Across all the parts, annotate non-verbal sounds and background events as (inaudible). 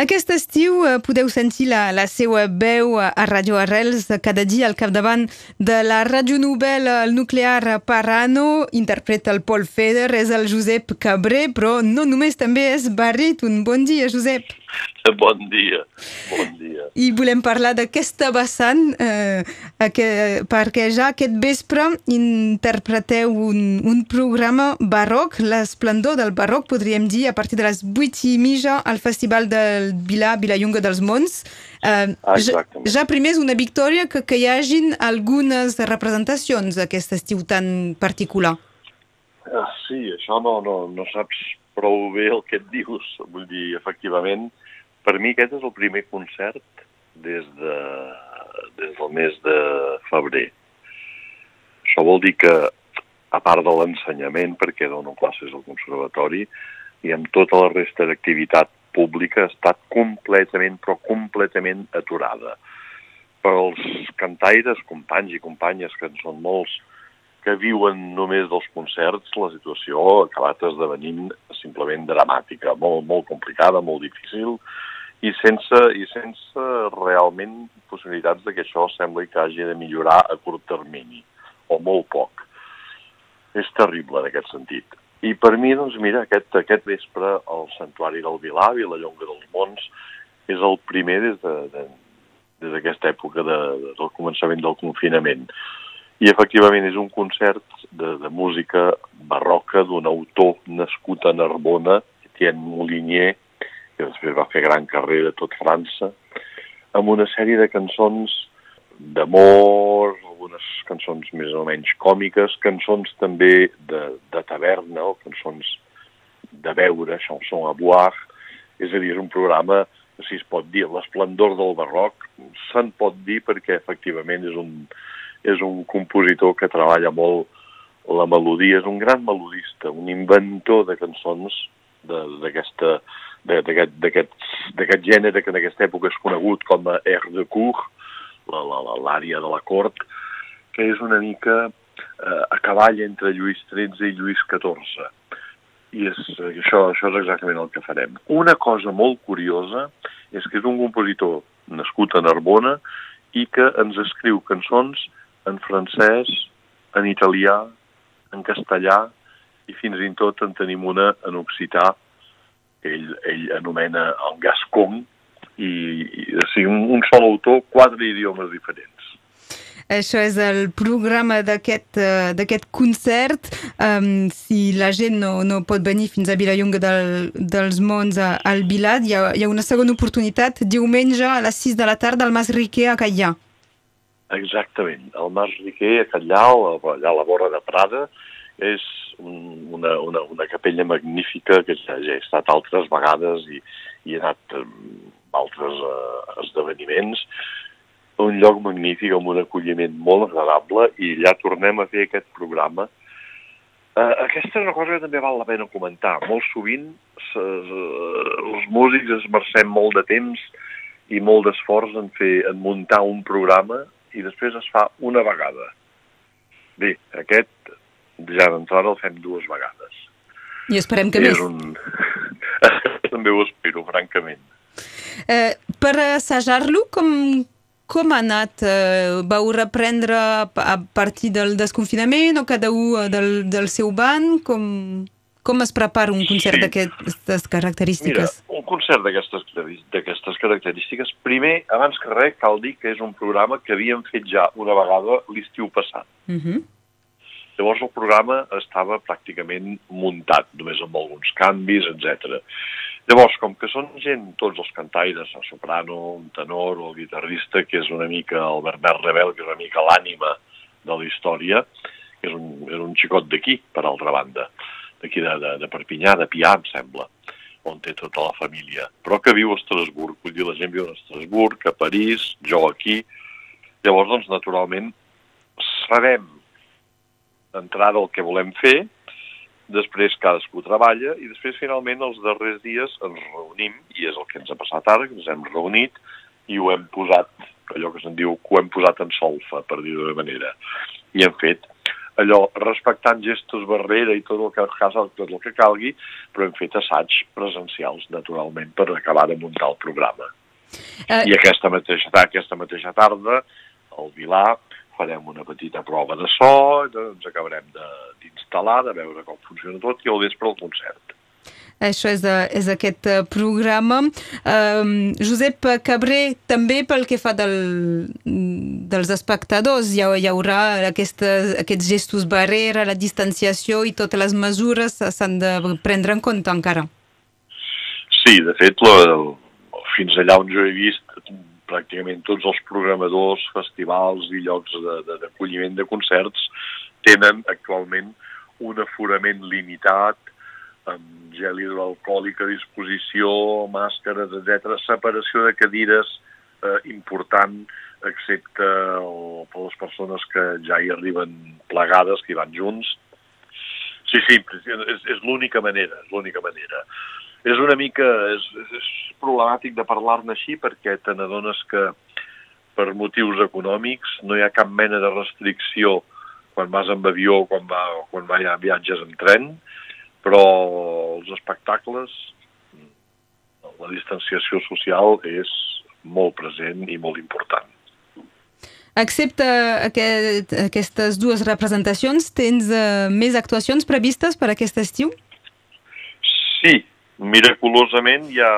Aquest estiu eh, podeu sentir la, la seva veu a Ràdio Arrels cada dia al capdavant de la ràdio novel·la El nuclear Parano, interpreta el Paul Feder, és el Josep Cabré, però no només també és baríton. Bon dia, Josep. Bon dia, bon dia. I volem parlar d'aquesta vessant eh, que, perquè ja aquest vespre interpreteu un, un programa barroc, l'esplendor del barroc, podríem dir, a partir de les 8 i mitja al Festival del Vilà, Vilallonga dels Monts. Eh, ja, ja primer és una victòria que, que hi hagin algunes representacions d'aquest estiu tan particular. Ah, sí, això no, no, no saps prou bé el que et dius. Vull dir, efectivament, per mi aquest és el primer concert des, de, des del mes de febrer. Això vol dir que, a part de l'ensenyament, perquè dono classes al conservatori, i amb tota la resta d'activitat pública ha estat completament, però completament aturada. Per als cantaires, companys i companyes, que en són molts, que viuen només dels concerts, la situació ha acabat esdevenint simplement dramàtica, molt, molt complicada, molt difícil, i sense, i sense realment possibilitats de que això sembli que hagi de millorar a curt termini, o molt poc. És terrible en aquest sentit. I per mi, doncs, mira, aquest, aquest vespre el Santuari del Vilà, Llonga dels Mons, és el primer des de, de, d'aquesta època de, de, del començament del confinament. I efectivament és un concert de, de música barroca d'un autor nascut a Narbona, Etienne Molinier, que després va fer gran carrera a tot França, amb una sèrie de cançons d'amor, algunes cançons més o menys còmiques, cançons també de, de taverna o cançons de beure, chanson à boire, és a dir, és un programa, si es pot dir, l'esplendor del barroc, se'n pot dir perquè efectivament és un, és un compositor que treballa molt la melodia, és un gran melodista, un inventor de cançons d'aquesta d'aquest gènere que en aquesta època és conegut com a air de cour, l'àrea de la cort, que és una mica eh, a cavall entre Lluís XIII i Lluís XIV. I és, això, això és exactament el que farem. Una cosa molt curiosa és que és un compositor nascut a Narbona i que ens escriu cançons en francès, en italià, en castellà i fins i tot en tenim una en occità ell, ell anomena el gascon, i, i o sigui, un, un sol autor, quatre idiomes diferents. Això és el programa d'aquest uh, concert. Um, si la gent no, no pot venir fins a Vilallonga del, dels Mons a, al Vilat, hi ha, hi ha una segona oportunitat diumenge a les 6 de la tarda al Mas Riquer a Catllà. Exactament. El Mas Riquer a Catllà, allà a la vora de Prada, és una, una, una capella magnífica que ja, ja he estat altres vegades i, i he anat a altres uh, esdeveniments. Un lloc magnífic amb un acolliment molt agradable i ja tornem a fer aquest programa. Uh, aquesta és una cosa que també val la pena comentar. Molt sovint uh, els músics es mercem molt de temps i molt d'esforç en, fer, en muntar un programa i després es fa una vegada. Bé, aquest ja d'entrada el fem dues vegades. I esperem que I més. Un... (laughs) També ho espero, francament. Eh, per assajar-lo, com, com ha anat? Eh, vau reprendre a partir del desconfinament o cada un del, del seu banc? Com, com es prepara un concert sí. d'aquestes característiques? Mira, un concert d'aquestes característiques, primer, abans que res, cal dir que és un programa que havíem fet ja una vegada l'estiu passat. Uh mhm. -huh. Llavors el programa estava pràcticament muntat, només amb alguns canvis, etc. Llavors, com que són gent, tots els cantaires, el soprano, un tenor o el guitarrista, que és una mica el Bernat Rebel, que és una mica l'ànima de la història, que és un, és un xicot d'aquí, per altra banda, d'aquí de, de, de Perpinyà, de Pià, em sembla, on té tota la família, però que viu a Estrasburg, vull dir, la gent viu a Estrasburg, a París, jo aquí, llavors, doncs, naturalment, sabem d'entrada el que volem fer, després cadascú treballa i després finalment els darrers dies ens reunim i és el que ens ha passat ara, que ens hem reunit i ho hem posat, allò que se'n diu, que ho hem posat en solfa, per dir-ho de manera. I hem fet allò, respectant gestos barrera i tot el que, tot el que calgui, però hem fet assaigs presencials, naturalment, per acabar de muntar el programa. Uh... I aquesta mateixa, aquesta mateixa tarda, al Vilar, farem una petita prova de so, ens acabarem d'instal·lar, de, de veure com funciona tot, i al vespre el concert. Això és, de, és aquest eh, programa. Um, Josep Cabré, també pel que fa del, dels espectadors, hi, ha, hi haurà aquestes, aquests gestos barrera, la distanciació i totes les mesures s'han de prendre en compte encara. Sí, de fet, la, fins allà on jo he vist pràcticament tots els programadors, festivals i llocs d'acolliment de, de, de concerts tenen actualment un aforament limitat amb gel hidroalcohòlic a disposició, màscares, etc. Separació de cadires eh, important, excepte o, per les persones que ja hi arriben plegades, que hi van junts. Sí, sí, és, és l'única manera, és l'única manera. És una mica, és, és problemàtic de parlar-ne així perquè te n'adones que per motius econòmics no hi ha cap mena de restricció quan vas amb avió o quan, va, quan va, viatges en tren, però els espectacles, la distanciació social és molt present i molt important. Excepte aquest, aquestes dues representacions, tens uh, més actuacions previstes per aquest estiu? Sí, miraculosament ja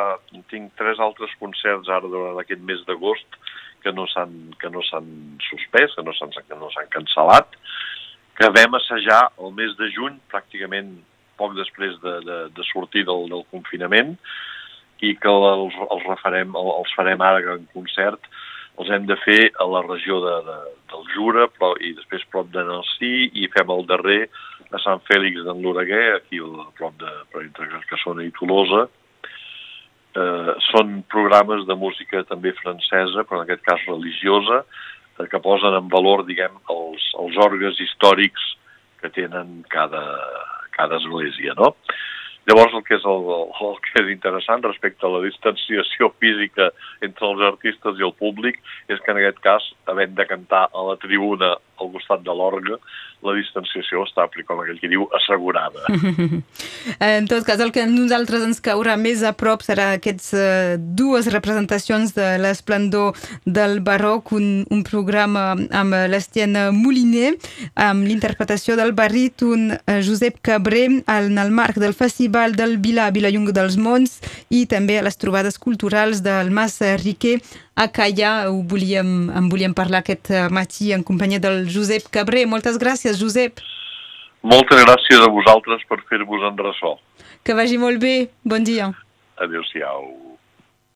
tinc tres altres concerts ara durant aquest mes d'agost que no s'han que no s'han suspès, que no s'han que no s'han cancel·lat, que vam assajar el mes de juny pràcticament poc després de, de, de sortir del, del confinament i que els, els, refarem, els farem ara en concert els hem de fer a la regió de, de, del Jura però, i després prop de Nancy i fem el darrer a Sant Fèlix d'en Loreguer, aquí a prop de, entre Carcassona i Tolosa. Eh, són programes de música també francesa, però en aquest cas religiosa, eh, que posen en valor, diguem, els, els orgues històrics que tenen cada, cada església, no? Llavors, el que, és el, el que és interessant respecte a la distanciació (laughs) física entre els artistes i el públic és que en aquest cas, havent de cantar a la tribuna al costat de l'orgue, la distanciació està, com aquell que diu, assegurada. (laughs) en tot cas, el que a nosaltres ens caurà més a prop serà aquests uh, dues representacions de l'esplendor del barroc, un, un programa amb l'Estienne Moliner, amb l'interpretació del baríton uh, Josep Cabré en el marc del Festival del Vila, Vilallong dels Mons i també a les trobades culturals del Mas Riquer a Calla. Ho volíem, en volíem parlar aquest eh, matí en companyia del Josep Cabré. Moltes gràcies, Josep. Moltes gràcies a vosaltres per fer-vos en ressò. Que vagi molt bé. Bon dia. Adéu-siau.